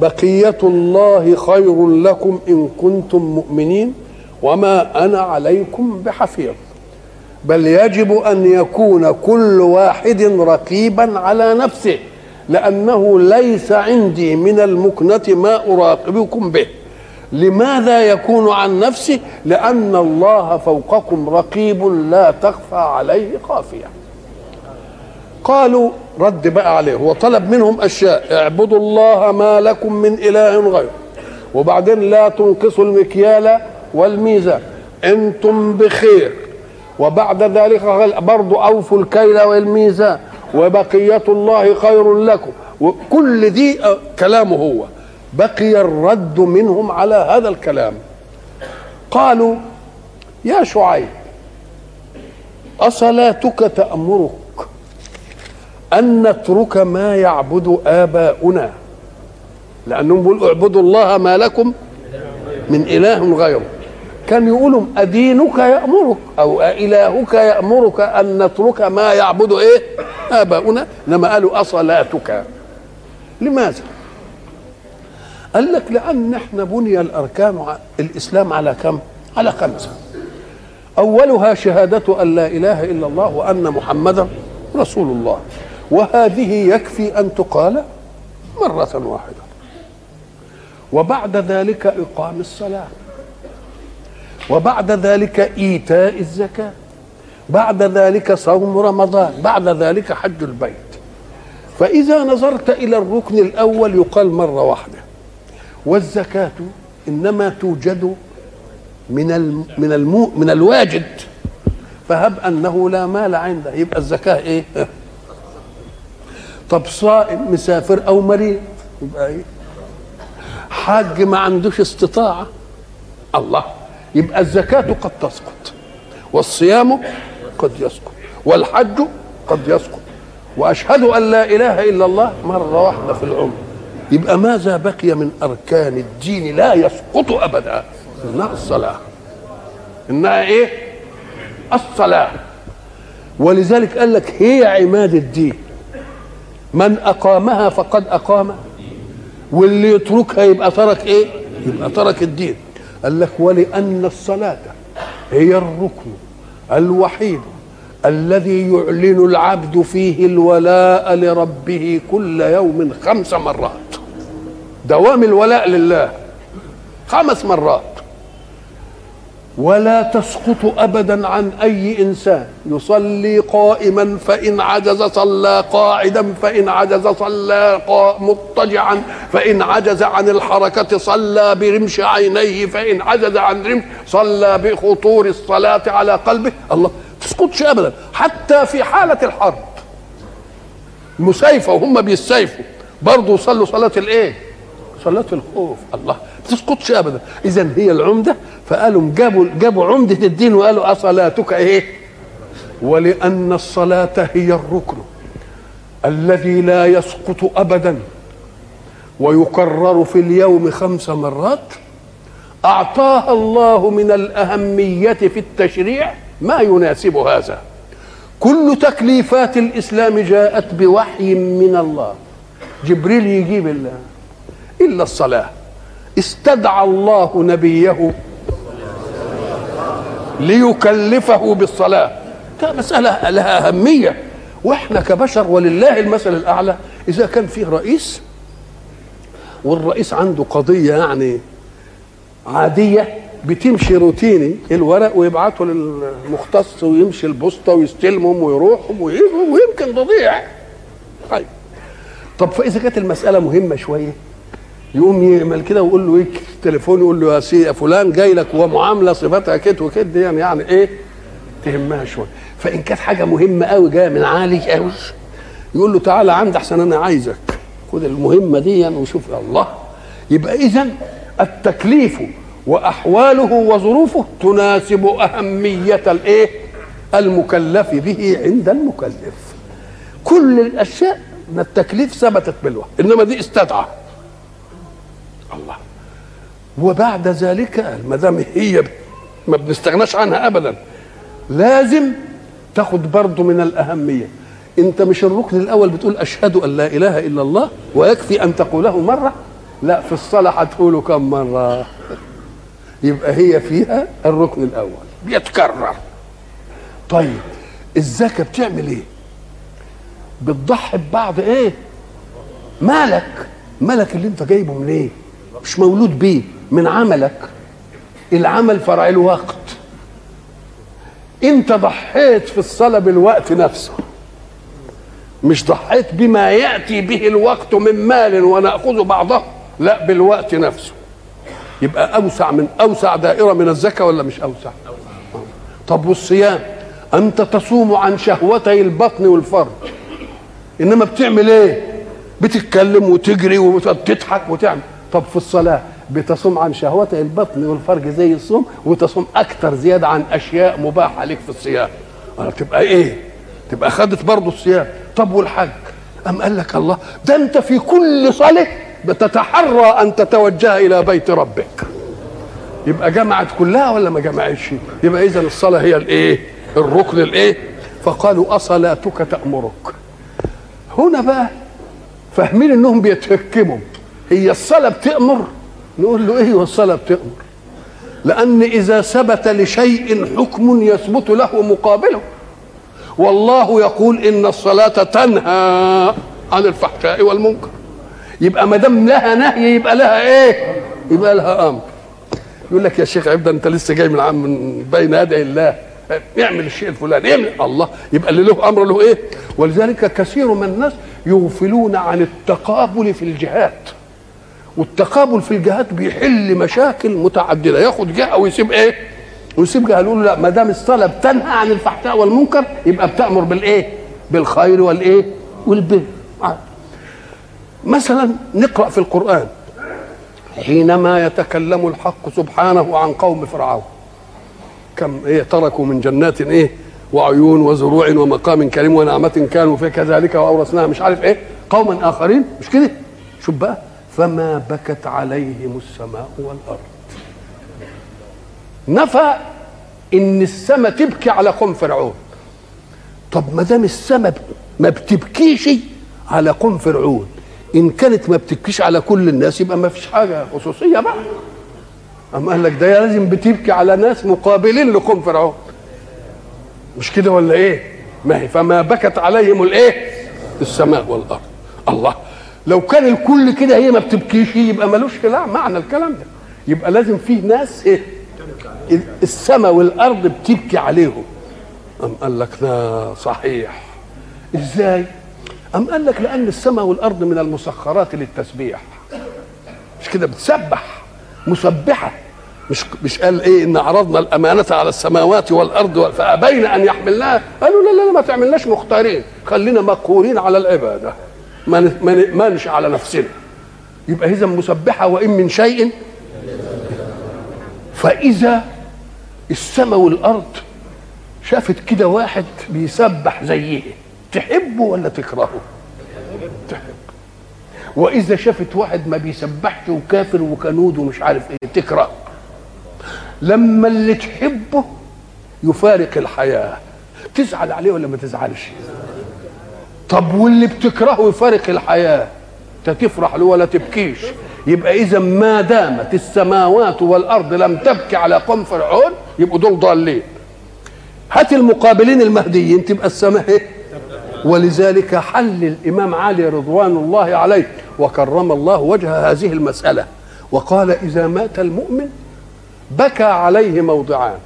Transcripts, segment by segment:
بقية الله خير لكم إن كنتم مؤمنين وما أنا عليكم بحفيظ. بل يجب أن يكون كل واحد رقيبا على نفسه لأنه ليس عندي من المكنة ما أراقبكم به. لماذا يكون عن نفسه لأن الله فوقكم رقيب لا تخفى عليه خافية. قالوا رد بقى عليه. وطلب منهم أشياء. اعبدوا الله ما لكم من إله غيره. وبعدين لا تنقصوا المكيال والميزان. أنتم بخير. وبعد ذلك برضو أوفوا الكيل والميزان. وبقية الله خير لكم. وكل دي كلامه هو. بقي الرد منهم على هذا الكلام. قالوا يا شعيب أصلاتك تأمرك؟ أن نترك ما يعبد آباؤنا. لأنهم بيقولوا اعبدوا الله ما لكم من إله غيره. كان يقولوا أدينك يأمرك أو إلهك يأمرك أن نترك ما يعبد إيه؟ آباؤنا. إنما قالوا أصلاتك. لماذا؟ قال لك لأن إحنا بني الأركان الإسلام على كم؟ على خمسة. أولها شهادة أن لا إله إلا الله وأن محمدا رسول الله. وهذه يكفي أن تقال مرة واحدة. وبعد ذلك إقام الصلاة. وبعد ذلك إيتاء الزكاة. بعد ذلك صوم رمضان. بعد ذلك حج البيت. فإذا نظرت إلى الركن الأول يقال مرة واحدة. والزكاة إنما توجد من من من الواجد. فهب أنه لا مال عنده. يبقى الزكاة إيه؟ طب صائم مسافر أو مريض. يبقى إيه حاج ما عندوش استطاعة. الله. يبقى الزكاة قد تسقط. والصيام قد يسقط. والحج قد يسقط. وأشهد أن لا إله إلا الله مرة واحدة في العمر. يبقى ماذا بقي من أركان الدين لا يسقط أبدا؟ إنها الصلاة. إنها إيه؟ الصلاة. ولذلك قال لك هي عماد الدين. من أقامها فقد أقام. واللي يتركها يبقى ترك إيه؟ يبقى ترك الدين. قال لك ولأن الصلاة هي الركن الوحيد الذي يعلن العبد فيه الولاء لربه كل يوم خمس مرات. دوام الولاء لله خمس مرات. ولا تسقط ابدا عن أي إنسان. يصلي قائما فإن عجز صلى قاعدا فإن عجز صلى مضطجعا فإن عجز عن الحركة صلى برمش عينيه فإن عجز عن رمش صلى بخطور الصلاة على قلبه. الله تسقطش ابدا. حتى في حالة الحرب. مسيفه وهم بيسيفوا برضه صلوا صلاة الإيه؟ صلاة الخوف. الله تسقطش ابدا. اذا هي العمدة. فقالوا جابوا جابوا عمدة الدين وقالوا أصلاتك إيه؟ ولأن الصلاة هي الركن الذي لا يسقط ابدا ويكرر في اليوم خمس مرات. أعطاها الله من الأهمية في التشريع. ما يناسب هذا. كل تكليفات الإسلام جاءت بوحي من الله. جبريل يجيب الله إلا الصلاة. استدعى الله نبيه ليكلفه بالصلاة. ده مسألة لها أهمية. وإحنا كبشر ولله المثل الأعلى إذا كان فيه رئيس والرئيس عنده قضية يعني عادية بتمشي روتيني الورق ويبعته للمختص ويمشي البوسطة ويستلمهم ويروحهم ويمكن تضيع. طيب. طب فإذا كانت المسألة مهمة شوية يقوم يعمل كده ويقول له إيه تليفون يقول له يا سي فلان جاي لك ومعاملة صفتها كده وكده يعني يعني إيه تهمها شوية. فإن كانت حاجة مهمة قوي جاية من عالي قوي يقول له تعالى عندي أحسن أنا عايزك. خد المهمة دي وشوف الله. يبقى اذا التكليف وأحواله وظروفه تناسب أهمية الإيه؟ المكلف به عند المكلف. كل الأشياء من التكليف ثبتت بالوحي. إنما دي استدعى الله. وبعد ذلك ما دام هي ما بنستغناش عنها ابدا لازم تاخد برضه من الأهمية. أنت مش الركن الأول بتقول أشهد أن لا إله إلا الله ويكفي أن تقوله مرة؟ لا في الصلاة هتقوله كم مرة؟ يبقى هي فيها الركن الأول. بيتكرر. طيب الزكاة بتعمل إيه؟ بتضحي ببعض إيه؟ مالك. مالك اللي أنت جايبه من إيه مش مولود بيه من عملك. العمل فرع الوقت انت ضحيت في الصلاة بالوقت نفسه. مش ضحيت بما يأتي به الوقت من مال ونأخذ بعضه لا بالوقت نفسه. يبقى أوسع من أوسع دائرة من الزكاة ولا مش أوسع؟ طب والصيام؟ أنت تصوم عن شهوتي البطن والفرج. إنما بتعمل إيه؟ بتتكلم وتجري وتضحك وتعمل. طب في الصلاة بتصوم عن شهوتي البطن والفرج زي الصوم وتصوم أكثر زيادة عن أشياء مباحة لك في الصيام. تبقى إيه؟ تبقى خدت برضه الصيام. طب والحج؟ أم قال لك الله ده أنت في كل صلاة بتتحرى أن تتوجه إلى بيت ربك. يبقى جمعت كلها ولا ما جمعتش؟ يبقى إذا الصلاة هي الإيه؟ الركن الإيه؟ فقالوا أصلاتك تأمرك. هنا بقى فاهمين إنهم بيتهكموا. هي الصلاة بتأمر. نقول له إيه والصلاة بتأمر؟ لأن إذا ثبت لشيء حكم يثبت له مقابله. والله يقول إن الصلاة تنهى عن الفحشاء والمنكر. يبقى ما دام لها نهي يبقى لها إيه؟ يبقى لها أمر. يقول لك يا شيخ عبد أنت لسه جاي من عم بين يدي الله. اعمل الشيء الفلاني اعمل. الله. يبقى اللي له أمر له إيه؟ ولذلك كثير من الناس يغفلون عن التقابل في الجهات والتقابل في الجهات بيحل مشاكل متعددة. ياخد جهة ويسيب إيه؟ ويسيب جهة. يقول لا ما دام الصلاة بتنهى عن الفحشاء والمنكر يبقى بتأمر بالإيه؟ بالخير والإيه؟ والبر. مثلا نقرأ في القرآن. حينما يتكلم الحق سبحانه عن قوم فرعون. كم؟ إيه تركوا من جنات إيه؟ وعيون وزروع ومقام كريم ونعمة كانوا فيها. كذلك وأورثناها. مش عارف إيه؟ قوما آخرين. مش كده؟ شوف بقى. فما بكت عليهم السماء والأرض. نفى إن السماء تبكي على قوم فرعون. طب ما دام السماء ما بتبكيش على قوم فرعون إن كانت ما بتبكيش على كل الناس يبقى ما فيش حاجة خصوصية بقى. اما قال لك ده لازم بتبكي على ناس مقابلين لقوم فرعون. مش كده ولا إيه؟ ما هي فما بكت عليهم الإيه؟ السماء والأرض. الله. لو كان الكل كده هي ما بتبكيش يبقى ملوش لا معنى الكلام ده. يبقى لازم فيه ناس إيه؟ السماء والأرض بتبكي عليهم. أم قال لك ده صحيح. إزاي؟ أم قال لك لأن السماء والأرض من المسخرات للتسبيح. مش كده؟ بتسبح. مسبحة. مش مش قال إيه؟ إن عرضنا الأمانة على السماوات والأرض فأبين أن يحملناها. قالوا لا لا لا ما تعملناش مختارين. خلينا مقهورين على العبادة. ما ما نش على نفسنا. يبقى إذا مسبحة وإن من شيء. فإذا السماء والأرض شافت كده واحد بيسبح زيه تحبه ولا تكرهه؟ تحب. وإذا شافت واحد ما بيسبحش وكافر وكنود ومش عارف إيه تكره. لما اللي تحبه يفارق الحياة. تزعل عليه ولا ما تزعلش؟ طب واللي بتكرهه يفارق الحياة؟ تفرح له ولا تبكيش. يبقى إذا ما دامت السماوات والأرض لم تبكي على قوم فرعون يبقوا دول ضالين. هات المقابلين المهديين تبقى السماء إيه؟ ولذلك حل الإمام علي رضوان الله عليه وكرم الله وجه هذه المسألة. وقال إذا مات المؤمن بكى عليه موضعان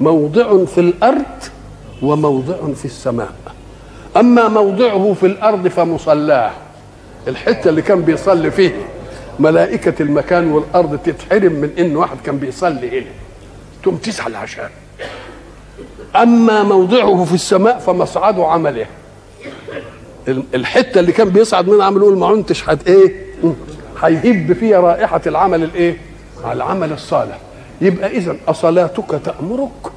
موضع في الأرض وموضع في السماء. أما موضعه في الأرض فمصلاه. الحتة اللي كان بيصلي فيه ملائكة المكان والأرض تتحرم من إن واحد كان بيصلي هنا. تقوم تزعل عشان أما موضعه في السماء فمصعد عمله. الحتة اللي كان بيصعد منها عمله ما عنتش حد إيه؟ هيهب فيها رائحة العمل الإيه؟ العمل الصالح. يبقى اذا أصلاتك تأمرك.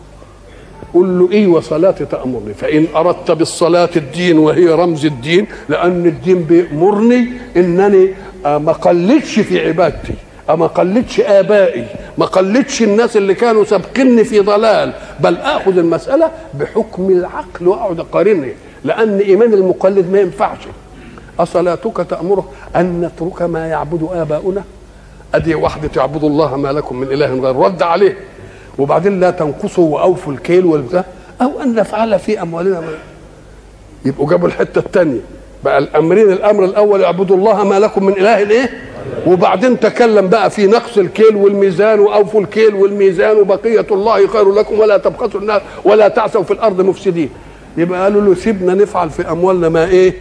قل له إيه وصلاتي تأمرني. فإن أردت بالصلاة الدين وهي رمز الدين لأن الدين بيأمرني إنني ما قلدش في عبادتي ما قلدش آبائي ما قلدش الناس اللي كانوا سابقني في ضلال. بل آخذ المسألة بحكم العقل وأقعد أقارنها لأن إيمان المقلد ما ينفعش. أصلاتك تأمره أن نترك ما يعبد آباؤنا؟ أدي واحدة تعبد الله ما لكم من إله غير رد عليه. وبعدين لا تنقصوا وأوفوا الكيل والبتاع. أو أن نفعل في أموالنا. يبقوا جابوا الحتة الثانية بقى الأمرين الأمر الأول اعبدوا الله ما لكم من إله إيه؟ وبعدين تكلم بقى في نقص الكيل والميزان وأوفوا الكيل والميزان وبقية الله خير لكم ولا تبخسوا الناس ولا تعثوا في الأرض مفسدين. يبقى قالوا له سيبنا نفعل في أموالنا ما إيه؟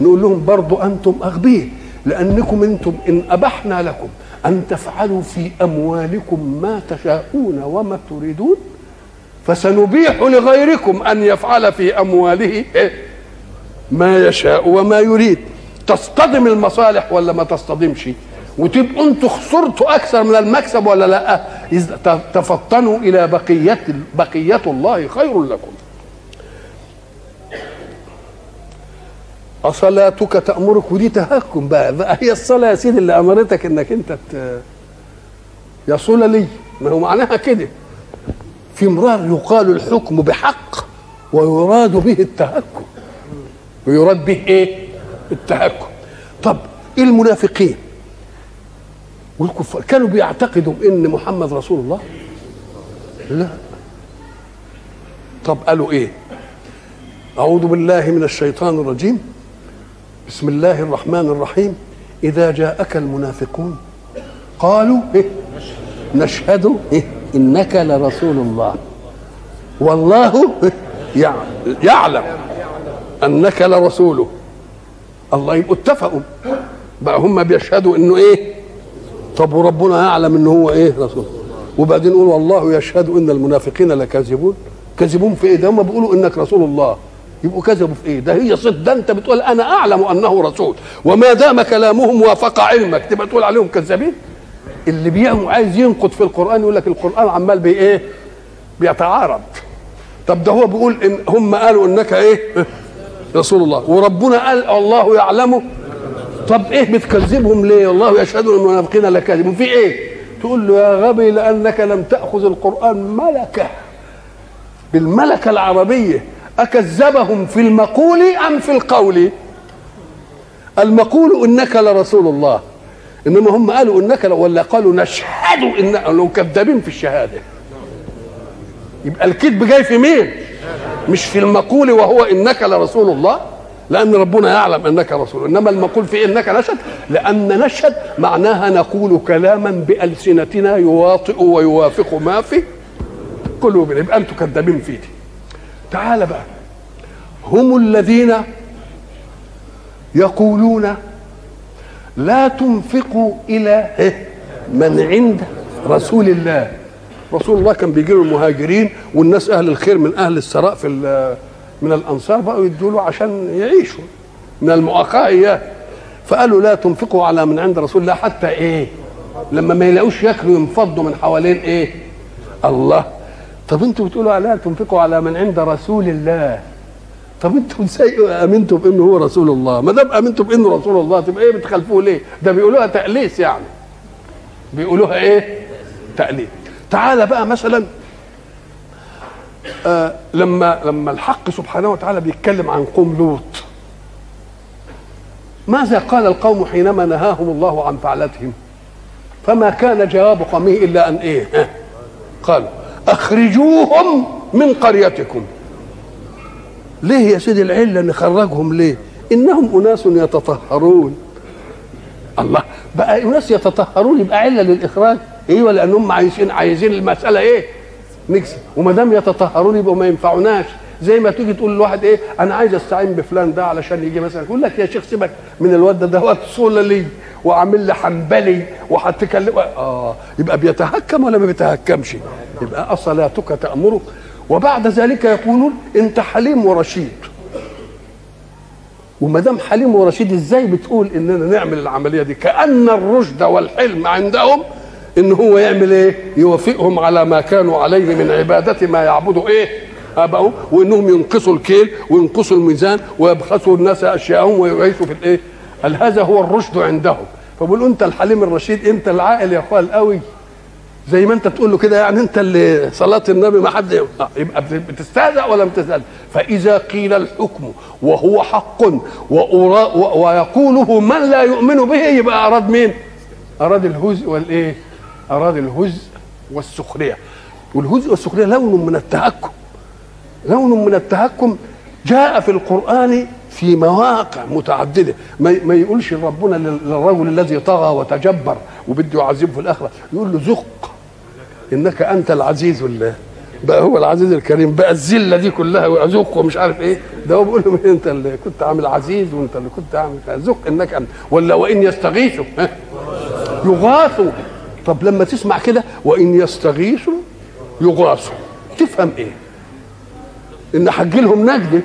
نقول لهم برضو أنتم أغبياء. لأنكم أنتم إن أبحنا لكم. أن تفعلوا في أموالكم ما تشاءون وما تريدون فسنبيح لغيركم أن يفعل في أمواله إيه؟ ما يشاء وما يريد. تصطدم المصالح ولا ما تصطدمش؟ وتبقوا أنتوا خسرتوا أكثر من المكسب ولا لأ؟ تفطنوا إلى بقية بقية الله خير لكم. أصلاتك تأمرك ودي تهكم بقى, بقى هي الصلاة يا سيدي اللي أمرتك إنك أنت ت... يصل لي. ما هو معناها كده. في امرار يقال الحكم بحق ويراد به التهكم. ويراد به إيه؟ التهكم. طب المنافقين؟ والكفار كانوا بيعتقدوا إن محمد رسول الله؟ لا. طب قالوا إيه؟ أعوذ بالله من الشيطان الرجيم. بسم الله الرحمن الرحيم. إذا جاءك المنافقون قالوا إيه؟ نشهد إيه؟ إنك لرسول الله. والله إيه؟ يعلم أنك لرسوله. الله يبقوا اتفقوا. بقى هم بيشهدوا إنه إيه؟ طب وربنا يعلم إنه هو إيه؟ رسول. وبعدين يقول والله يشهد إن المنافقين لكاذبون. كاذبون في إيه؟ ده هم بيقولوا إنك رسول الله. يبقوا كذبوا في إيه؟ ده هي صد ده أنت بتقول أنا أعلم أنه رسول. وما دام كلامهم وافق علمك تبقى تقول عليهم كذابين؟ اللي بيعمل عايز ينقد في القرآن يقول لك القرآن عمال بي إيه؟ بيتعارض. طب ده هو بيقول إن هم قالوا إنك إيه؟ رسول الله. وربنا قال الله يعلمه طب إيه بتكذبهم ليه؟ الله يشهد إن المنافقين لكاذبون. في إيه؟ تقول له يا غبي لأنك لم تأخذ القرآن ملكة. بالملكة العربية. أكذبهم في المقول أم في القول؟ المقول إنك لرسول الله. إنما هم قالوا إنك ولا قالوا نشهد ان لو كذابين في الشهادة. يبقى الكذب جاي في مين؟ مش في المقول وهو إنك لرسول الله؟ لأن ربنا يعلم إنك رسول. إنما المقول في إنك نشهد. لأن نشهد معناها نقول كلاما بألسنتنا يواطئ ويوافق ما في قلوبنا. يبقى أنتم كذابين فيه. تعال بقى. هم الذين يقولون لا تنفقوا إلى من عند رسول الله. رسول الله كان بيجي له المهاجرين والناس أهل الخير من أهل الثراء في من الأنصار بقوا يدوا له عشان يعيشوا. من المؤاخاه إياه. فقالوا لا تنفقوا على من عند رسول الله حتى إيه؟ لما ما يلاقوش ياكلوا ينفضوا من حوالين إيه؟ الله. طب أنتوا بتقولوا لا تنفقوا على من عند رسول الله. طب أنتوا إزاي امنتوا بأنه هو رسول الله؟ ما دام آمنتوا بأنه رسول الله تبقى إيه بتخالفوه ليه؟ ده بيقولوها تأليس يعني. بيقولوها إيه؟ تأليس. تعالى بقى مثلا آه لما لما الحق سبحانه وتعالى بيتكلم عن قوم لوط. ماذا قال القوم حينما نهاهم الله عن فعلتهم؟ فما كان جواب قومه إلا أن إيه؟ قالوا. أخرجوهم من قريتكم. ليه يا سيدي العلة نخرجهم ليه؟ إنهم أناس يتطهرون. الله بقى أناس يتطهرون يبقى علة للإخراج. إيوه لأنهم عايزين عايزين المسألة إيه؟ نكسب وما دام يتطهرون يبقوا ما ينفعوناش زي ما تيجي تقول لواحد إيه أنا عايز أستعين بفلان ده علشان يجي مثلا يقول لك يا شيخ سيبك من الواد ده ده صللي وعامل لي حنبلي وهتكلم آه يبقى بيتهكم ولا ما بيتهكمش؟ يبقى اصلاتك تأمرك. وبعد ذلك يقولون أنت حليم ورشيد. وما دام حليم ورشيد إزاي بتقول إننا نعمل العملية دي؟ كأن الرشد والحلم عندهم إن هو يعمل إيه؟ يوافقهم على ما كانوا عليه من عبادة ما يعبدوا إيه؟ ابائهم وإنهم ينقصوا الكيل وينقصوا الميزان ويبخسوا الناس أشياءهم ويعيشوا في الإيه؟ قال هذا هو الرشد عندهم؟ فبقول أنت الحليم الرشيد أنت العاقل يا اخويا القوي. زي ما أنت تقول له كده يعني أنت اللي صلاة النبي ما حد يبقى بتستهزأ ولا بتستهزأ؟ فإذا قيل الحكم وهو حق ويقوله من لا يؤمن به يبقى أراد مين؟ أراد الهزء والإيه؟ أراد الهزء والسخرية. والهزء والسخرية لون من التهكم. لون من التهكم جاء في القرآن في مواقع متعددة. ما, يقولش ربنا للرجل الذي طغى وتجبر وبده يعذبه في الآخرة. يقول له ذق إنك أنت العزيز الله بقى هو العزيز الكريم. بقى الذلة دي كلها وذوق ومش عارف إيه. ده هو بيقول له أنت اللي كنت عامل عزيز وأنت اللي كنت عامل ذوق إنك أنت. ولا وإن يستغيثوا. يغاثوا. طب لما تسمع كده وإن يستغيثوا يغاثوا. تفهم إيه؟ إن حج لهم نجدة.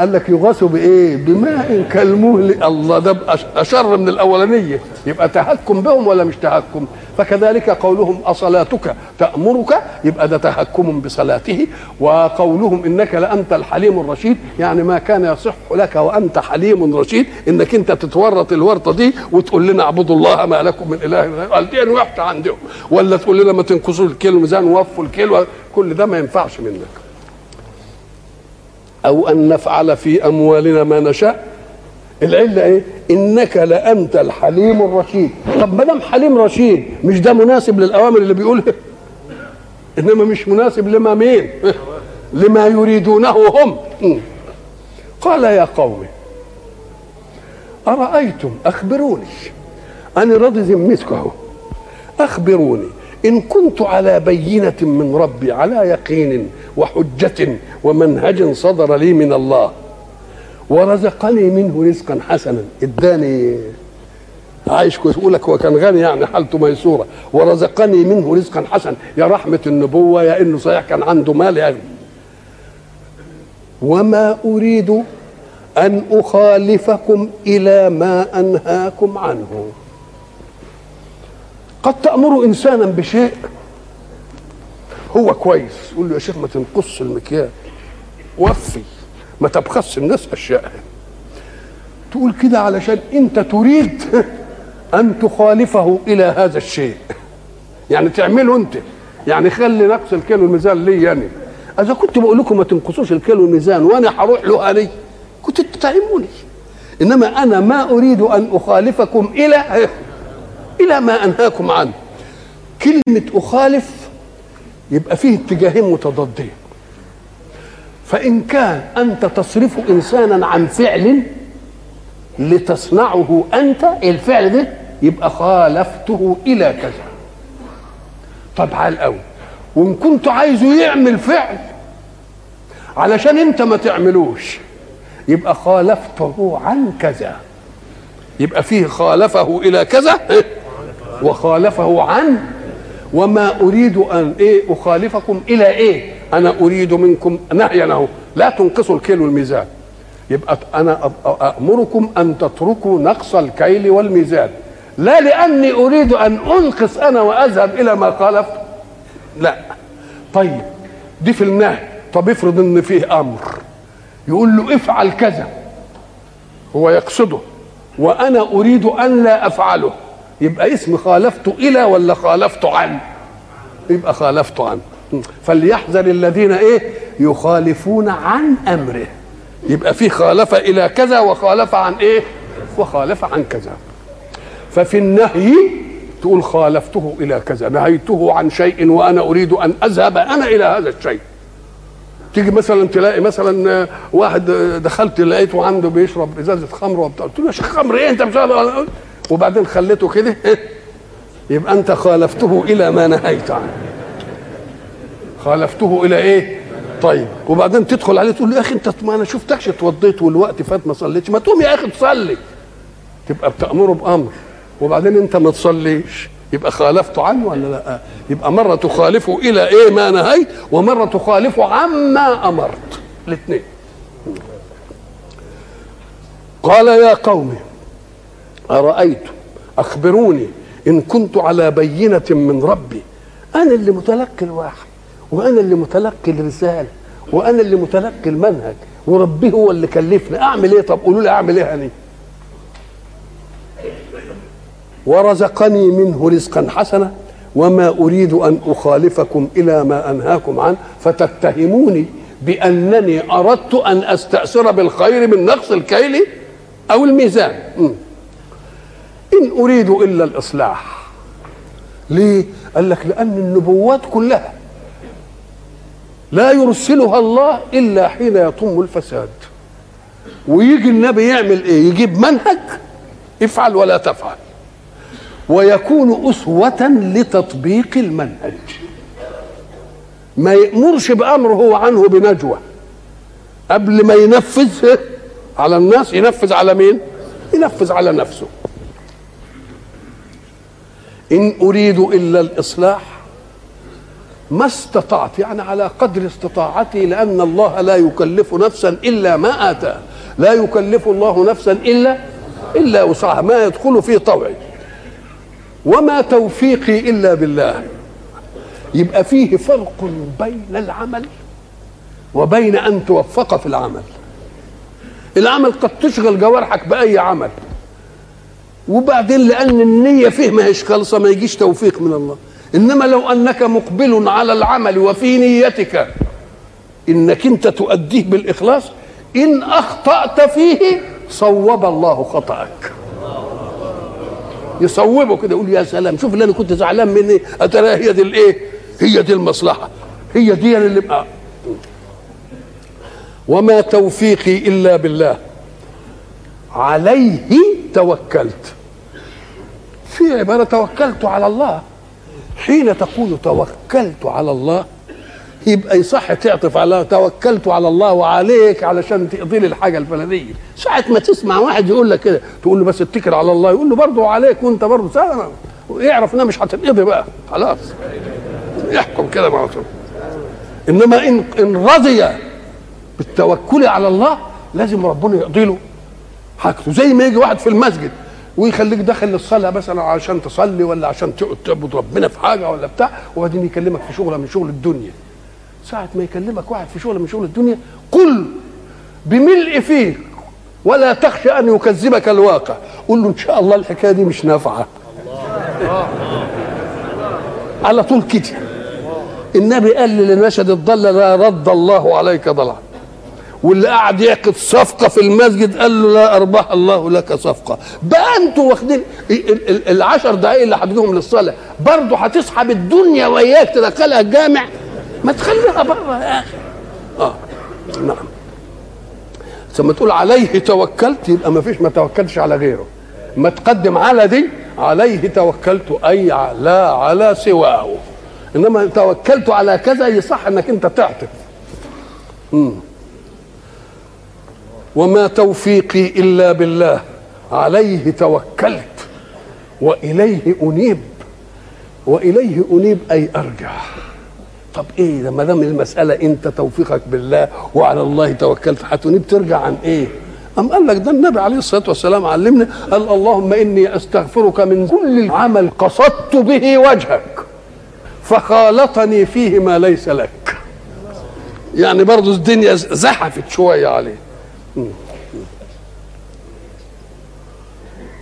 قال لك يغاثوا بإيه؟ بماء كالمهل الله ده أشر من الأولانية. يبقى تهكم بهم ولا مش تهكم؟ فكذلك قولهم أصلاتك تأمرك؟ يبقى ده تهكم بصلاته. وقولهم إنك لأنت الحليم الرشيد. يعني ما كان يصح لك وأنت حليم رشيد. إنك أنت تتورط الورطة دي وتقول لنا اعبدوا الله ما لكم من إله غيره. قال دي وحشه عندهم. ولا تقول لنا ما تنقصوا الكيل الميزان ووفوا الكيل. كل ده ما ينفعش منك. أو أن نفعل في أموالنا ما نشاء. العله إيه؟ إنك لأنت الحليم الرشيد. طب ما دام حليم رشيد مش ده مناسب للأوامر اللي بيقولها إنما مش مناسب لما مين؟ لما يريدونه هم. قال يا قوم أرأيتم أخبروني. أنا راضي ذمتكم أخبروني. إن كنت على بينة من ربي على يقين وحجة ومنهج صدر لي من الله ورزقني منه رزقا حسنا. اداني عايش كويس يقول لك هو كان غني يعني حالته ميسورة. ورزقني منه رزقا حسنا. يا رحمة النبوة يا إنه صحيح كان عنده مال يعني وما أريد أن أخالفكم إلى ما أنهاكم عنه. قد تأمر إنسانا بشيء. هو كويس. يقول له يا شيخ ما تنقص المكيال. وفي. ما تبخس الناس أشياءها تقول كده علشان أنت تريد أن تخالفه إلى هذا الشيء. يعني تعمله أنت. يعني خلي نقص الكيلو الميزان لي يعني. إذا كنت بقول لكم ما تنقصوش الكيلو الميزان وأنا هروح له أنا كنت تتعلموني إنما أنا ما أريد أن أخالفكم إلى إلى ما أنهاكم عنه. كلمة أخالف يبقى فيه اتجاهين متضادين فإن كان أنت تصرف إنسانا عن فعل لتصنعه أنت الفعل ده يبقى خالفته إلى كذا. طب عال قوي وإن كنت عايزه يعمل فعل علشان أنت ما تعملوش يبقى خالفته عن كذا. يبقى فيه خالفه إلى كذا. وخالفه عن وما أريد أن إيه أخالفكم إلى إيه؟ أنا أريد منكم نهيا اهو لا تنقصوا الكيل والميزان. يبقى أنا امركم أن تتركوا نقص الكيل والميزان. لا لأني أريد أن أنقص أنا وأذهب إلى ما خالفت. لا. طيب. دي في النهي طب افرض إن فيه أمر. يقول له افعل كذا. هو يقصده. وأنا أريد أن لا أفعله. يبقى اسم خالفت إلى ولا خالفت عن. يبقى خالفت عن. فليحذر الذين إيه؟ يخالفون عن أمره. يبقى في خالف إلى كذا وخالف عن إيه؟ وخالف عن كذا. ففي النهي تقول خالفته إلى كذا. نهيته عن شيء وأنا أريد أن أذهب أنا إلى هذا الشيء. تيجي مثلا تلاقي مثلا واحد دخلت لقيته عنده بيشرب إزازة خمر وبتاع. قلت له يا شيخ خمر إيه؟ أنت مش وبعدين خليته كده يبقى انت خالفته إلى ما نهيت عنه. خالفته إلى إيه؟ طيب وبعدين تدخل عليه تقول له يا أخي أنت ما أنا شفتكش اتوضيت والوقت فات ما صليتش ما تقوم يا أخي تصلي. تبقى بتأمره بأمر وبعدين أنت ما تصليش. يبقى خالفته عنه ولا لأ؟ يبقى مرة تخالفه إلى إيه ما نهيت ومرة تخالفه عما أمرت. الاثنين. قال يا قوم أرأيتم أخبروني إن كنت على بينة من ربي. أنا اللي متلقي الوحي وأنا اللي متلقي الرسالة وأنا اللي متلقي المنهج وربي هو اللي كلفني. أعمل إيه؟ طب قولوا لي أعمل إيه أنا ورزقني منه رزقا حسنا وما أريد أن أخالفكم إلى ما أنهاكم عنه. فتتهموني بأنني أردت أن أستأثر بالخير من نقص الكيل أو الميزان. م. إن أريد إلا الإصلاح. ليه؟ قال لك لأن النبوات كلها لا يرسلها الله إلا حين يطم الفساد. ويجي النبي يعمل إيه؟ يجيب منهج افعل ولا تفعل. ويكون أسوة لتطبيق المنهج. ما يأمرش بأمر هو عنه بنجوى. قبل ما ينفذ على الناس ينفذ على مين؟ ينفذ على نفسه. إن أريد إلا الإصلاح ما استطعت يعني على قدر استطاعتي لأن الله لا يكلف نفسا إلا ما آتاه لا يكلف الله نفسا إلا إلا وسعها. ما يدخل في طوعي. وما توفيقي إلا بالله. يبقى فيه فرق بين العمل وبين أن توفق في العمل. العمل قد تشغل جوارحك بأي عمل. وبعدين لأن النية فيه ما هيش خالصة ما يجيش توفيق من الله. إنما لو أنك مقبل على العمل وفي نيتك إنك أنت تؤديه بالإخلاص إن أخطأت فيه صوب الله خطأك. يصوبه كده يقول يا سلام شوف اللي أنا كنت زعلان مني. أترى هي دي الإيه؟ هي دي المصلحة. هي دي اللي بقى. وما توفيقي إلا بالله. عليه توكلت. في عبارة توكلت على الله. حين تقول توكلت على الله يبقى يصح تعطف على توكلت على الله وعليك علشان تقضي لي الحاجة الفلانية. ساعة ما تسمع واحد يقول لك كده تقول له بس اتكل على الله يقول له برضه عليك وانت برضه. سلام يعرف إنها مش هتنقضي بقى. خلاص. يحكم كده مع رسول إنما إن إن رضي بالتوكل على الله لازم ربنا يقضي له حاجته. زي ما يجي واحد في المسجد ويخليك داخل للصلاة مثلا عشان تصلي ولا عشان تعبد ربنا في حاجة ولا بتاع وبعدين يكلمك في شغلة من شغل الدنيا. ساعة ما يكلمك واحد في شغل من شغل الدنيا قل بملء فيك ولا تخشى أن يكذبك الواقع. قل له إن شاء الله الحكاية دي مش نافعة. على طول كده. النبي قال لي لنشد الضل لا رد الله عليك ضلعا. واللي قاعد يعقد صفقة في المسجد قال له لا اربح الله لك صفقة. بقى أنتوا واخدين العشر دقائق اللي حددهم للصلاة. برضه هتسحب الدنيا وياك تدخلها الجامع. ما تخليها بره يا أخي. آه. نعم. ثم تقول عليه توكلت يبقى ما فيش ما توكلتش على غيره. ما تقدم على دي عليه توكلت أي لا على سواه. إنما توكلت على كذا يصح إنك أنت تعطف. مم. وما توفيقي إلا بالله. عليه توكلت وإليه أنيب. وإليه أنيب أي أرجع. طب إيه ده؟ ما دام المسألة أنت توفيقك بالله وعلى الله توكلت هتنيب ترجع عن إيه؟ أم قال لك ده النبي عليه الصلاة والسلام علمنا قال اللهم إني أستغفرك من كل عمل قصدت به وجهك فخالطني فيه ما ليس لك. يعني برضه الدنيا زحفت شوية عليه.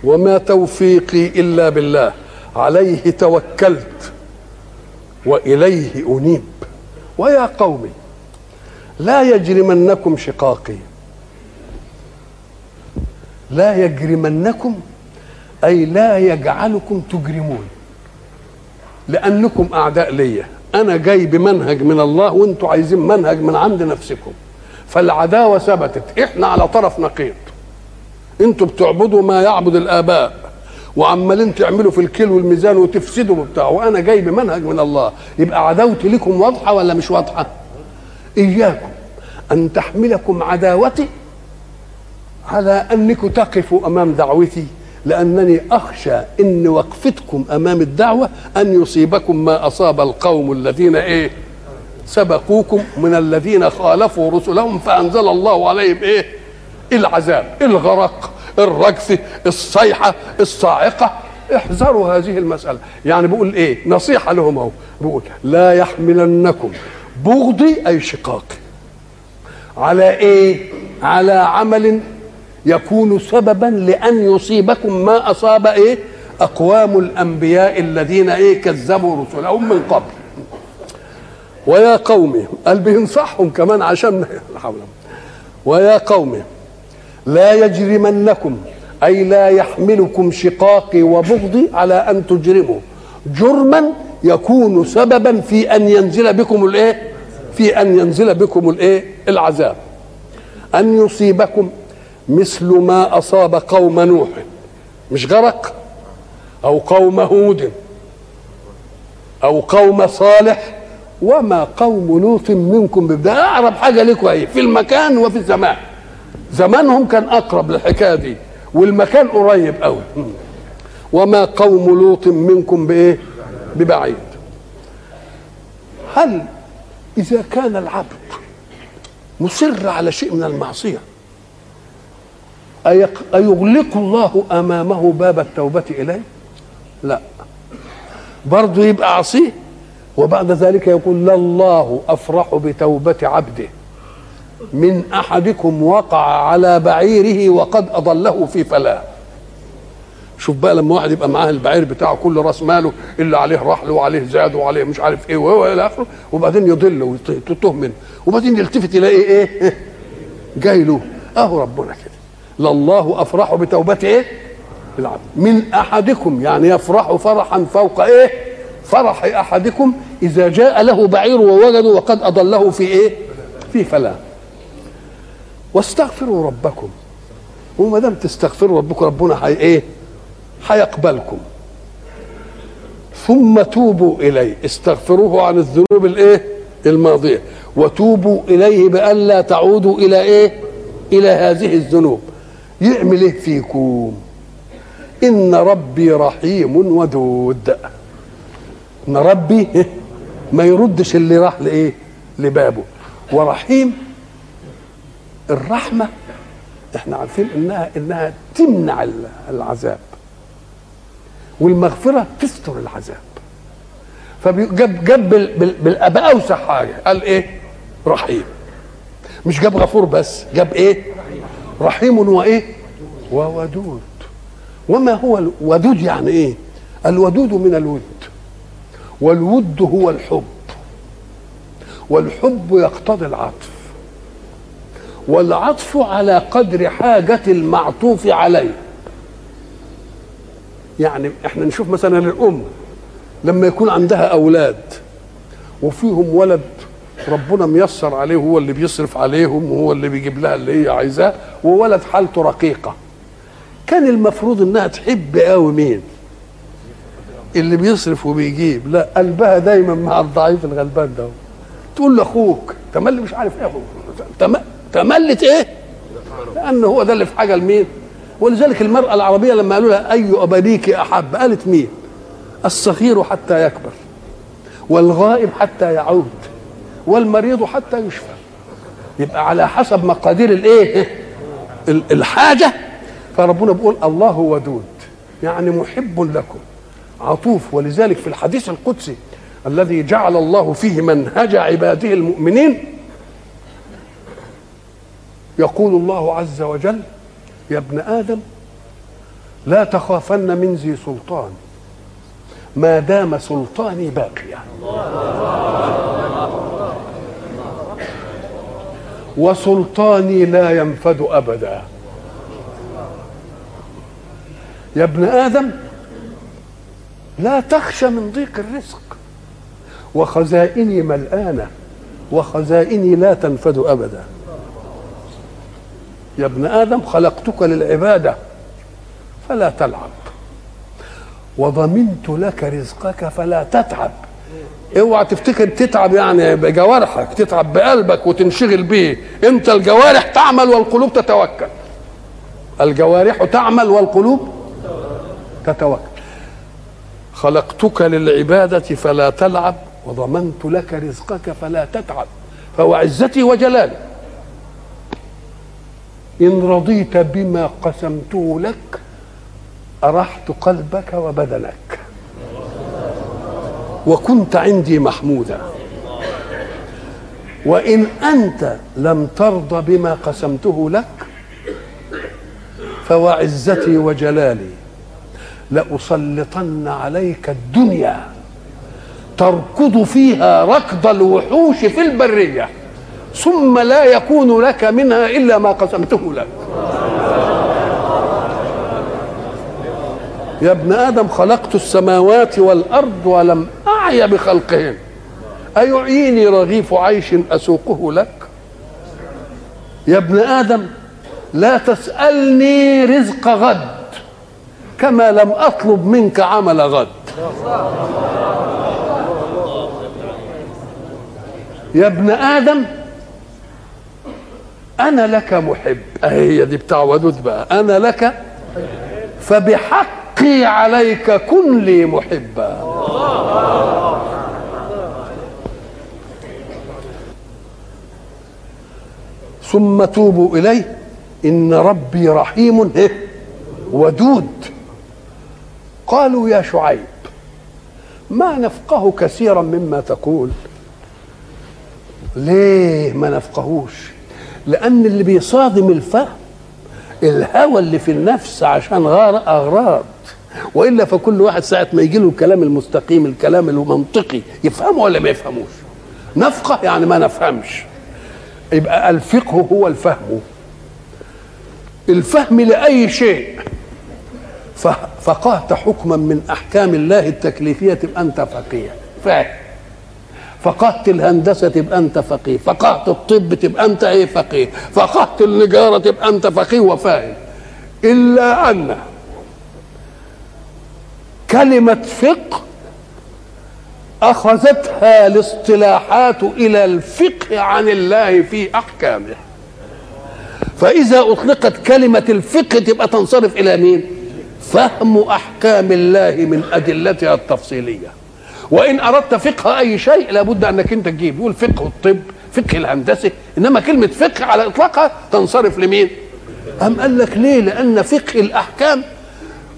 وما توفيقي إلا بالله. عليه توكلت وإليه أنيب. ويا قوم لا يجرمنكم شقاقي. لا يجرمنكم أي لا يجعلكم تجرمون. لأنكم أعداء ليا أنا جاي بمنهج من الله وأنتم عايزين منهج من عند نفسكم. فالعداوة ثبتت إحنا على طرف نقيض أنتوا بتعبدوا ما يعبد الآباء وعمالين تعملوا في الكيل والميزان وتفسدوا وبتاع وأنا جاي بمنهج من الله يبقى عداوتي لكم واضحة ولا مش واضحة؟ إياكم أن تحملكم عداوتي على انكم تقفوا أمام دعوتي لأنني أخشى إن وقفتكم أمام الدعوة أن يصيبكم ما أصاب القوم الذين إيه؟ سبقوكم من الذين خالفوا رسلهم فأنزل الله عليهم إيه؟ العذاب الغرق الرجف الصيحة الصاعقة. احذروا هذه المسألة. يعني بيقول إيه؟ نصيحة لهم أهو. بيقول لا يحملنكم بغضي أي شقاقي على إيه؟ على عمل يكون سببا لأن يصيبكم ما أصاب إيه؟ أقوام الأنبياء الذين إيه؟ كذبوا رسلهم من قبل. ويا قوم قال بينصحهم كمان عشان ويا قوم لا يجرمنكم أي لا يحملكم شقاقي وبغضي على أن تجرموا. جرما يكون سببا في أن ينزل بكم الإيه؟ في أن ينزل بكم الإيه؟ العذاب. أن يصيبكم مثل ما أصاب قوم نوح. مش غرق؟ أو قوم هود. أو قوم صالح. وما قوم لوط منكم ببداية اقرب حاجة لكم إيه في المكان وفي الزمان. زمانهم كان أقرب للحكاية دي والمكان قريب قوي وما قوم لوط منكم بإيه؟ ببعيد. هل إذا كان العبد مصر على شيء من المعصية أيغلق الله أمامه باب التوبة إليه؟ لا. برضه يبقى عصيه؟ وبعد ذلك يقول لله أفرح بتوبة عبده. من أحدكم وقع على بعيره وقد أضله في فلاة شوف بقى لما واحد يبقى معاه البعير بتاعه كل رأس ماله اللي عليه رحل وعليه زاد وعليه مش عارف إيه وهو إلى آخره وبعدين يضل ويتوه منه وبعدين يلتفت يلاقي إيه؟ جاي له. أهو ربنا كده. لله أفرح بتوبة إيه؟ العبد. من أحدكم يعني يفرح فرحا فوق إيه؟ فرح أحدكم إذا جاء له بعير ووجده وقد أضله في إيه؟ في فلا. واستغفروا ربكم. وما دام تستغفروا ربكم ربنا حي إيه؟ هيقبلكم ثم توبوا إليه. استغفروه عن الذنوب الإيه؟ الماضية. وتوبوا إليه بألا تعودوا إلى إيه؟ إلى هذه الذنوب. يعمل إيه فيكم؟ إن ربي رحيم ودود. إن ربي ما يردش اللي راح لايه لبابه. ورحيم الرحمة إحنا عارفين إنها إنها تمنع العذاب. والمغفرة تستر العذاب. فجاب جاب بالاباء اوسع حاجة. قال إيه؟ رحيم. مش جاب غفور بس جاب إيه؟ رحيم وايه وودود. وما هو الودود يعني إيه؟ الودود من الود. والود هو الحب. والحب يقتضي العطف. والعطف على قدر حاجة المعطوف عليه. يعني إحنا نشوف مثلا الأم لما يكون عندها أولاد وفيهم ولد ربنا ميسر عليه هو اللي بيصرف عليهم وهو اللي بيجيب لها اللي هي عايزاه وولد حالته رقيقة. كان المفروض إنها تحب قوي مين؟ اللي بيصرف وبيجيب. لا قلبها دايما مع الضعيف الغلبان ده. تقول لأخوك تملي مش عارف إيه تم... تملت إيه؟ لأن هو ده اللي في حاجة لمين؟ ولذلك المرأة العربية لما قالوا لها أي أبنيك أحب؟ قالت مين؟ الصغير حتى يكبر والغائب حتى يعود والمريض حتى يشفى. يبقى على حسب مقادير الإيه؟ الحاجة. فربنا بيقول الله ودود. يعني محب لكم. عطوف ولذلك في الحديث القدسي الذي جعل الله فيه منهج عباده المؤمنين يقول الله عز وجل يا ابن آدم لا تخافن من ذي سلطان ما دام سلطاني باقيا. وسلطاني لا ينفد أبدا. يا ابن آدم لا تخشى من ضيق الرزق. وخزائني ملآنة. وخزائني لا تنفد أبدا. يا ابن آدم خلقتك للعبادة فلا تلعب. وضمنت لك رزقك فلا تتعب. اوعى تفتكر تتعب يعني بجوارحك تتعب بقلبك وتنشغل به. انت الجوارح تعمل والقلوب تتوكل. الجوارح تعمل والقلوب تتوكل. خلقتك للعبادة فلا تلعب وضمنت لك رزقك فلا تتعب فهو عزتي وجلالي. إن رضيت بما قسمته لك أرحت قلبك وبدنك. وكنت عندي محمودا. وإن أنت لم ترض بما قسمته لك فوعزتي وجلالي. لأسلطن عليك الدنيا تركض فيها ركض الوحوش في البرية ثم لا يكون لك منها إلا ما قسمته لك. يا ابن آدم خلقت السماوات والأرض ولم أعي بخلقهن أيعيني رغيف عيش أسوقه لك؟ يا ابن آدم لا تسألني رزق غد. كما لم أطلب منك عمل غد. يا ابن آدم أنا لك محب. هي دي بتاع ودود بقى. أنا لك فبحقي عليك كن لي محبا. ثم توبوا إليه. إن ربي رحيم. ودود. قالوا يا شعيب ما نفقه كثيرا مما تقول. ليه ما نفقهوش؟ لأن اللي بيصادم الفهم الهوى اللي في النفس عشان غار أغراض. وإلا فكل واحد ساعة ما يجي له الكلام المستقيم الكلام المنطقي يفهمه ولا ما يفهموش؟ نفقه يعني ما نفهمش. يبقى الفقه هو الفهم. الفهم لأي شيء. فقهت حكما من أحكام الله التكليفية تبقى أنت فقيه. فاهم؟ فقهت الهندسة تبقى أنت فقيه. فقهت الطب تبقى أنت إيه فقيه؟ فقهت النجارة تبقى أنت فقيه. وفاهم إلا أن كلمة فقه أخذتها الاصطلاحات إلى الفقه عن الله في أحكامه. فإذا أطلقت كلمة الفقه تبقى تنصرف إلى مين؟ فهم أحكام الله من أدلتها التفصيلية. وإن أردت فقه أي شيء لابد أنك أنت تجيب. يقول فقه الطب فقه الهندسة. إنما كلمة فقه على إطلاقها تنصرف لمين؟ أم قال لك ليه؟ لأن فقه الأحكام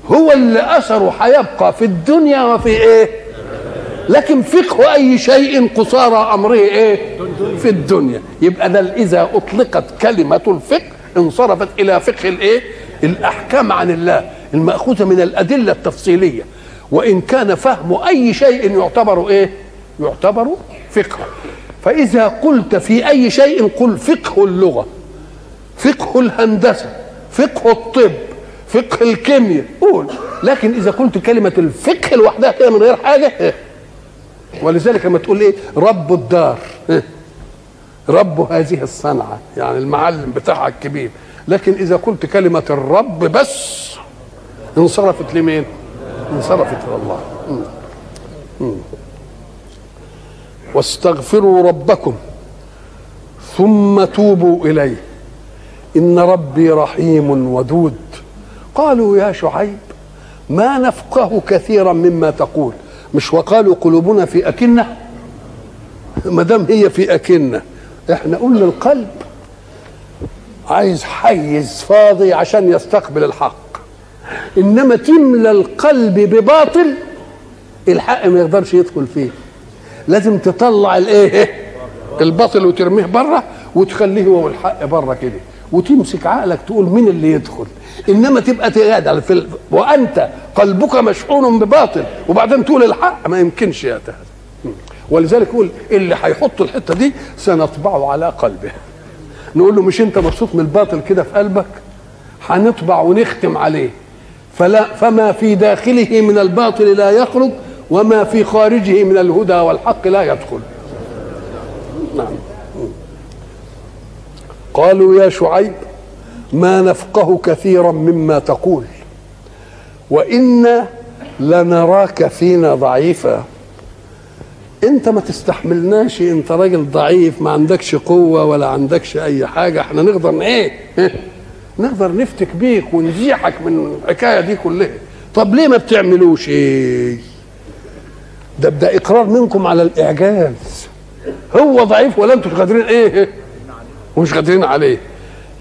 هو اللي أثره هيبقى في الدنيا وفي إيه؟ لكن فقه أي شيء قصارى أمره إيه؟ في الدنيا. يبقى ده إذا أطلقت كلمة الفقه انصرفت إلى فقه الإيه؟ الأحكام عن الله. المأخوذة من الأدلة التفصيلية. وإن كان فهم أي شيء يعتبر إيه؟ يعتبر فقه. فإذا قلت في أي شيء قل فقه اللغة فقه الهندسة فقه الطب فقه الكيمياء قول. لكن إذا قلت كلمة الفقه لوحدها كده من غير حاجة إيه؟ ولذلك لما تقول إيه؟ رب الدار رب هذه الصنعة يعني المعلم بتاعها الكبير. لكن إذا قلت كلمة الرب بس انصرفت لمين؟ انصرفت لله واستغفروا ربكم ثم توبوا إليه. إن ربي رحيم ودود. قالوا يا شعيب ما نفقه كثيرا مما تقول. مش وقالوا قلوبنا في أكنة؟ ما دام هي في أكنة. إحنا قلنا القلب عايز حيز فاضي عشان يستقبل الحق. إنما تملى القلب بباطل الحق ما يقدرش يدخل فيه. لازم تطلع الإيه؟ الباطل وترميه بره وتخليه هو الحق بره كده. وتمسك عقلك تقول مين اللي يدخل. إنما تبقى تقعد في ال... وأنت قلبك مشحون بباطل وبعدين تقول الحق ما يمكنش يا ولذلك يقول اللي هيحط الحتة دي سنطبعه على قلبه. نقول له مش أنت مبسوط من الباطل كده في قلبك؟ هنطبع ونختم عليه. فلا فما في داخله من الباطل لا يخرج وما في خارجه من الهدى والحق لا يدخل. نعم. قالوا يا شعيب ما نفقه كثيرا مما تقول وإنا لنراك فينا ضعيفا. انت ما تستحملناش انت راجل ضعيف ما عندكش قوة ولا عندكش أي حاجة إحنا نقدر إيه؟ نقدر نفتك بيك ونزيحك من الحكاية دي كلها. طب ليه ما بتعملوش إيه؟ ده ده إقرار منكم على الإعجاز. هو ضعيف ولا أنتوا مش قادرين إيه؟ ومش قادرين عليه.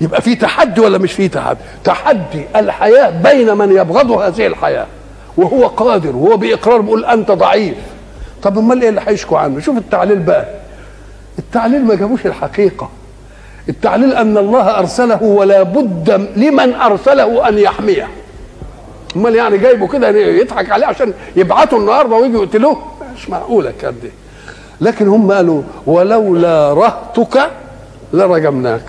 يبقى في تحدي ولا مش في تحدي؟ تحدي الحياة بين من يبغض هذه الحياة وهو قادر وهو بإقرار بيقول أنت ضعيف. طب أمال إيه اللي هيشكوا عنه؟ شوف التعليل بقى. التعليل ما جابوش الحقيقة. التعليل أن الله أرسله ولا بد لمن أرسله أن يحميه. أمال يعني جايبه كده يضحك عليه عشان يبعتوا النهارده ويجوا يقتلوه مش معقوله كده دي لكن هم قالوا ولولا رهتك لرجمناك.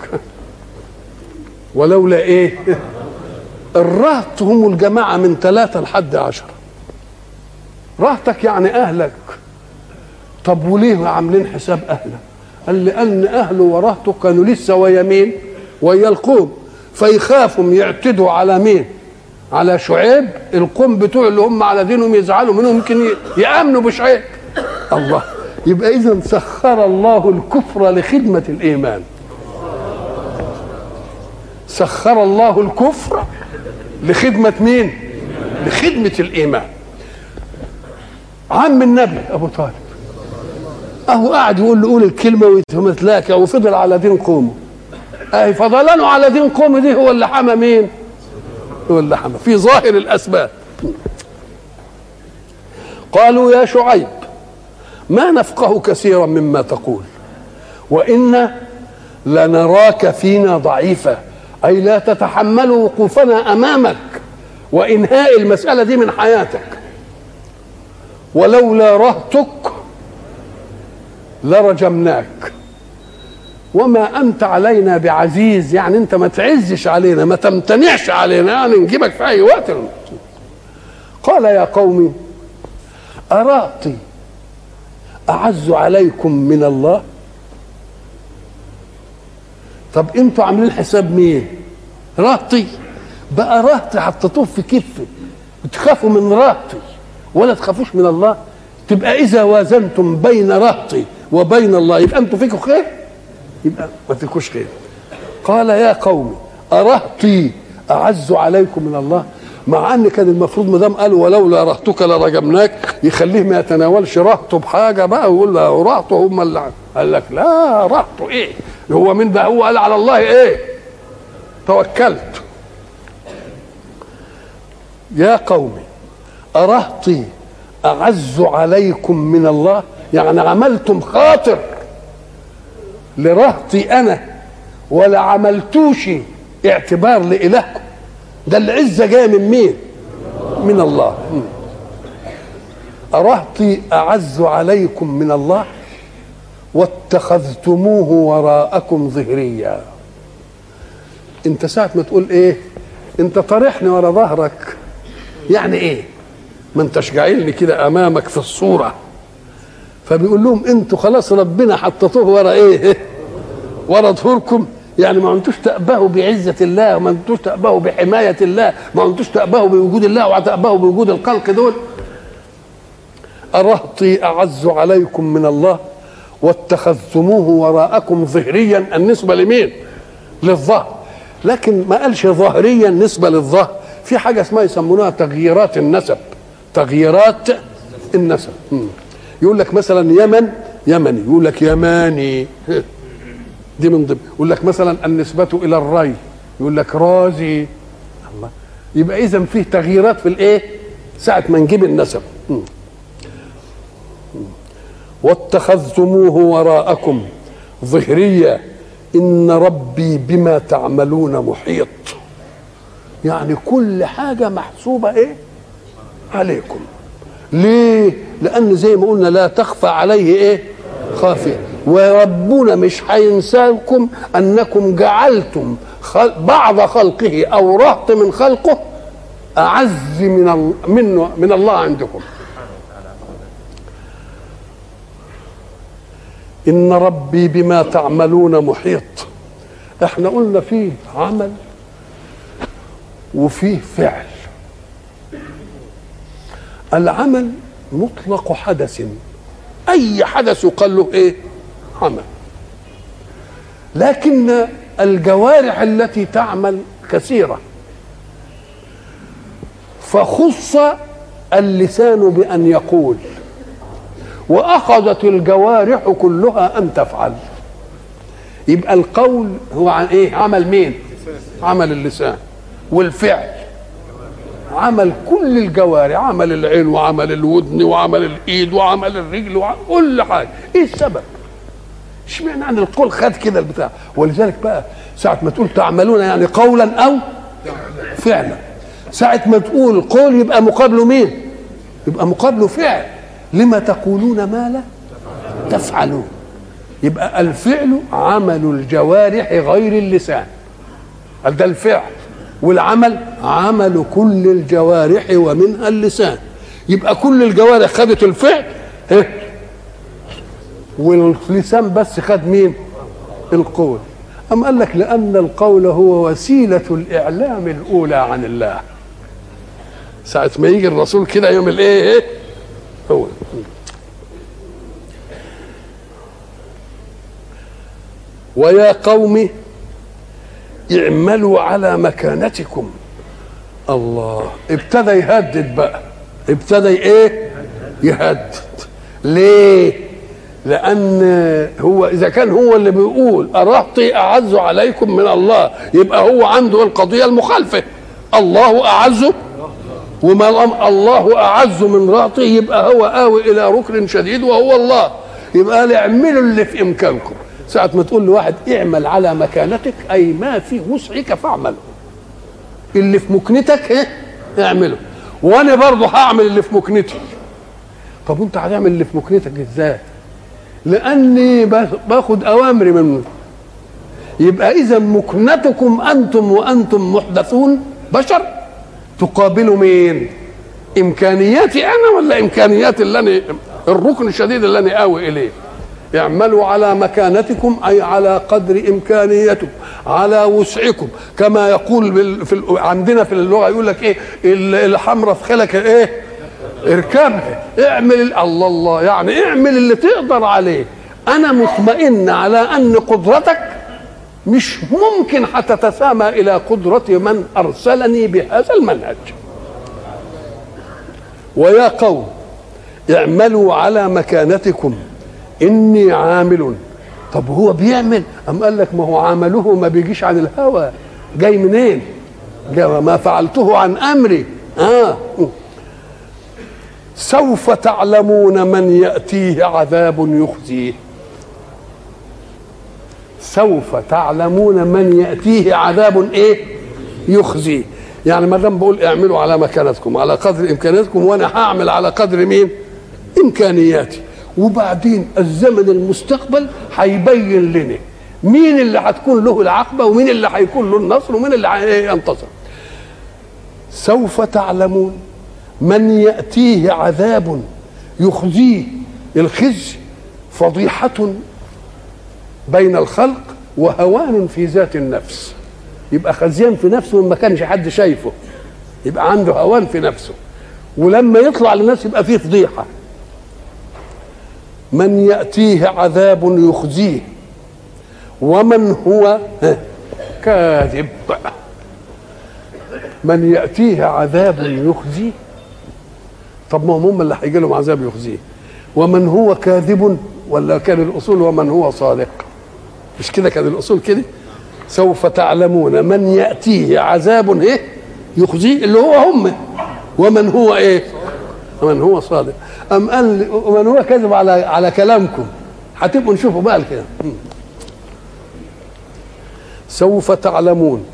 ولولا إيه؟ الرهط هم الجماعة من ثلاثة لحد عشرة. رهتك يعني أهلك. طب وليه عاملين حساب أهلك؟ قال لأن أهله ورهته كانوا لسه ويا مين ويا القوم فيخافوا يعتدوا على مين؟ على شعيب؟ القوم بتوع اللي هم على دينهم يزعلوا منهم يمكن يأمنوا بشعيب. الله. يبقى اذا سخر الله الكفر لخدمة الإيمان. سخر الله الكفر لخدمة مين؟ لخدمة الإيمان. عم النبي أبو طالب. أهو قاعد يقول له قول الكلمة ويتمثلاك وفضل على دين قومه. اي فضلانه على دين قومه دي هو اللي حمى مين؟ هو اللي حمى. في ظاهر الأسباب. قالوا يا شعيب ما نفقه كثيرا مما تقول وإنا لنراك فينا ضعيفا أي لا تتحمل وقوفنا أمامك وإنهاء المسألة دي من حياتك. ولولا رهتك لرجمناك. وما أنت علينا بعزيز يعني أنت ما تعزش علينا ما تمتنعش علينا يعني نجيبك في أي وقت. قال يا قومي أراطي أعز عليكم من الله؟ طب أنتوا عاملين حساب مين؟ راطي بقى راطي حطيتوه في كفه بتخافوا من راطي ولا تخافوش من الله؟ تبقى إذا وازنتم بين راطي وبين الله يبقى أنتوا فيكم خير؟ يبقى ما فيكوش خير. قال يا قوم أرهطي أعز عليكم من الله؟ مع أن كان المفروض ما دام قال ولولا رهتك لرجمناك يخليه ما يتناولش. رهته بحاجة بقى ويقول له رهته هم اللي قال لك لا رهته إيه؟ هو من ده هو قال على الله إيه؟ توكلت. يا قوم أرهطي أعز عليكم من الله؟ يعني عملتم خاطر لرهطي أنا ولا عملتوش اعتبار لإلهكم. ده العزة جاية من مين؟ من الله. أرهطي أعز عليكم من الله واتخذتموه وراءكم ظهريا. أنت ساعة ما تقول إيه؟ أنت طارحني ورا ظهرك. يعني إيه؟ ما أنتش جاعلني كده أمامك في الصورة. فبيقول لهم أنتوا خلاص ربنا حطيتوه ورا إيه؟ ورا ظهوركم. يعني ما انتوش تأبهوا بعزة الله وما انتوش تأبهوا بحماية الله ما انتوش تأبهوا بوجود الله وتأبهوا بوجود الخلق دول. أرهطي أعز عليكم من الله واتخذتموه وراءكم ظهريا النسبة لمين؟ للظهر. لكن ما قالش ظاهريا نسبة للظهر. في حاجة اسمها يسمونها تغييرات النسب. تغييرات النسب. يقول لك مثلا يمن يمني. يقول لك يماني. دي من ضمن. يقول لك مثلا النسبة إلى الري. يقول لك رازي. الله. يبقى إذا فيه تغييرات في الإيه؟ ساعة ما نجيب النسب. واتخذتموه وراءكم ظهريا إن ربي بما تعملون محيط. يعني كل حاجة محسوبة إيه؟ عليكم. ليه؟ لأن زي ما قلنا لا تخفى عليه إيه؟ خافية وربنا مش هينساكم أنكم جعلتم خل... بعض خلقه أو رهط من خلقه أعز من من من الله عندكم إن ربي بما تعملون محيط إحنا قلنا فيه عمل وفيه فعل العمل مطلق حدث. أي حدث يقال له إيه؟ عمل. لكن الجوارح التي تعمل كثيرة. فخص اللسان بأن يقول. وأخذت الجوارح كلها أن تفعل. يبقى القول هو عن إيه؟ عمل مين؟ عمل اللسان. والفعل. عمل كل الجوارح عمل العين وعمل الودن وعمل الإيد وعمل الرجل وعمل كل حاجة. إيه السبب؟ اشمعنى عن القول خد كده البتاع؟ ولذلك بقى ساعة ما تقول تعملون يعني قولا أو فعلا. ساعة ما تقول قول يبقى مقابله مين؟ يبقى مقابله فعل. لما تقولون ما لا تفعلون. يبقى الفعل عمل الجوارح غير اللسان. ده الفعل؟ والعمل عمل كل الجوارح ومنها اللسان. يبقى كل الجوارح خدت الفعل إيه؟ واللسان بس خد مين القول. أم قال لك لأن القول هو وسيلة الإعلام الأولى عن الله. ساعة ما يجي الرسول كده يوم الإيه؟ إيه؟ هو. ويا قوم اعملوا على مكانتكم. الله. ابتدى يهدد بقى. ابتدى إيه؟ يهدد. ليه؟ لأن هو إذا كان هو اللي بيقول ارهطي أعز عليكم من الله يبقى هو عنده القضية المخالفة. الله أعز وما الله أعز من رهطه يبقى هو آوي إلى ركن شديد وهو الله. يبقى قال اعملوا اللي في إمكانكم. ساعة ما تقول لواحد اعمل على مكانتك أي ما في وسعك فاعمله اللي في مكنتك إيه اعمله. وأنا برضه هعمل اللي في مكنتي. طب انت هتعمل اللي في مكنتك إزاي؟ لأني باخد أوامري منه. يبقى إذا مكنتكم أنتم وأنتم محدثون بشر تقابلوا مين؟ إمكانياتي أنا ولا إمكانيات اللي أنا الركن الشديد اللي أنا آوي إليه؟ اعملوا على مكانتكم أي على قدر إمكانيتكم على وسعكم. كما يقول في. عندنا في اللغة يقول لك إيه الحمراء في خلك إيه؟ اركبها اعمل الله الله يعني اعمل اللي تقدر عليه. أنا مطمئن على أن قدرتك مش ممكن هتتسامى إلى قدرة من أرسلني بهذا المنهج. ويا قوم اعملوا على مكانتكم. إني عامل. طب هو بيعمل؟ أم قال لك ما هو عمله ما بيجيش عن الهوى. جاي منين؟ جاي ما فعلته عن أمري. آه. سوف تعلمون من يأتيه عذاب يخزيه. سوف تعلمون من يأتيه عذاب إيه؟ يخزيه. يعني ما دام بقول اعملوا على مكانتكم على قدر امكانياتكم وأنا هعمل على قدر مين؟ إمكانياتي. وبعدين الزمن المستقبل هيبين لنا مين اللي هتكون له العقبة ومين اللي هيكون له النصر ومين اللي هينتصر سوف تعلمون من يأتيه عذاب يخزيه. الخزي فضيحة بين الخلق وهوان في ذات النفس. يبقى خزيان في نفسه ما كانش حد شايفه. يبقى عنده هوان في نفسه. ولما يطلع للناس يبقى فيه فضيحة. من يأتيه عذاب يخزيه. ومن هو؟ كاذب. من يأتيه عذاب يخزيه. طب ما هم اللي هيجي لهم عذاب يخزيه. ومن هو كاذب ولا كان الأصول ومن هو صادق؟ مش كده كان الأصول كده؟ سوف تعلمون من يأتيه عذاب إيه؟ يخزيه اللي هو هم. ومن هو إيه؟ ومن هو صادق. أم قال ومن هو كذب على على كلامكم؟ هتبقوا نشوفوا بقى كده سوف تعلمون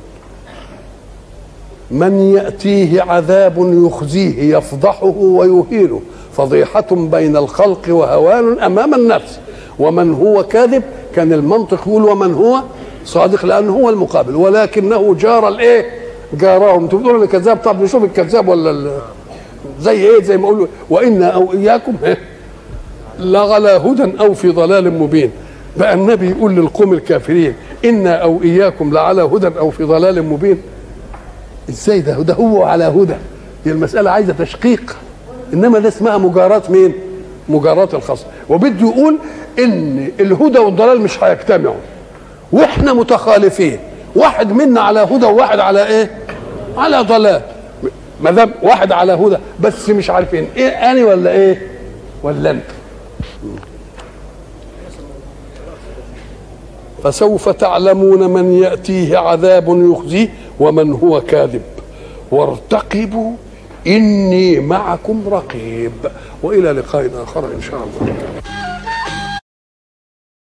من يأتيه عذاب يخزيه يفضحه ويهينه فضيحة بين الخلق وهوان أمام النفس. ومن هو كاذب؟ كان المنطق يقول ومن هو؟ صادق لأنه هو المقابل. ولكنه جار الإيه؟ جارهم. أنتوا بتقولوا الكذاب طب نشوف الكذاب ولا زي إيه؟ زي ما أقول وأنا أو إياكم لغلى هدى أو في ضلال مبين. بقى النبي يقول للقوم الكافرين أنا أو إياكم لعلى هدى أو في ضلال مبين. إزاي ده؟ ده هو على هدى. هي المسألة عايزة تشقيق. إنما ده اسمها مجاراه مين؟ مجاراه الخصم وبده يقول إن الهدى والضلال مش هيجتمعوا. وإحنا متخالفين. واحد منا على هدى وواحد على إيه؟ على ضلال. ما دام واحد على هدى بس مش عارفين. إيه أنا ولا إيه؟ ولا أنت؟ فسوف تعلمون من يأتيه عذاب يخزيه ومن هو كاذب. وارتقبوا إني معكم رقيب. وإلى لقاء آخر إن شاء الله.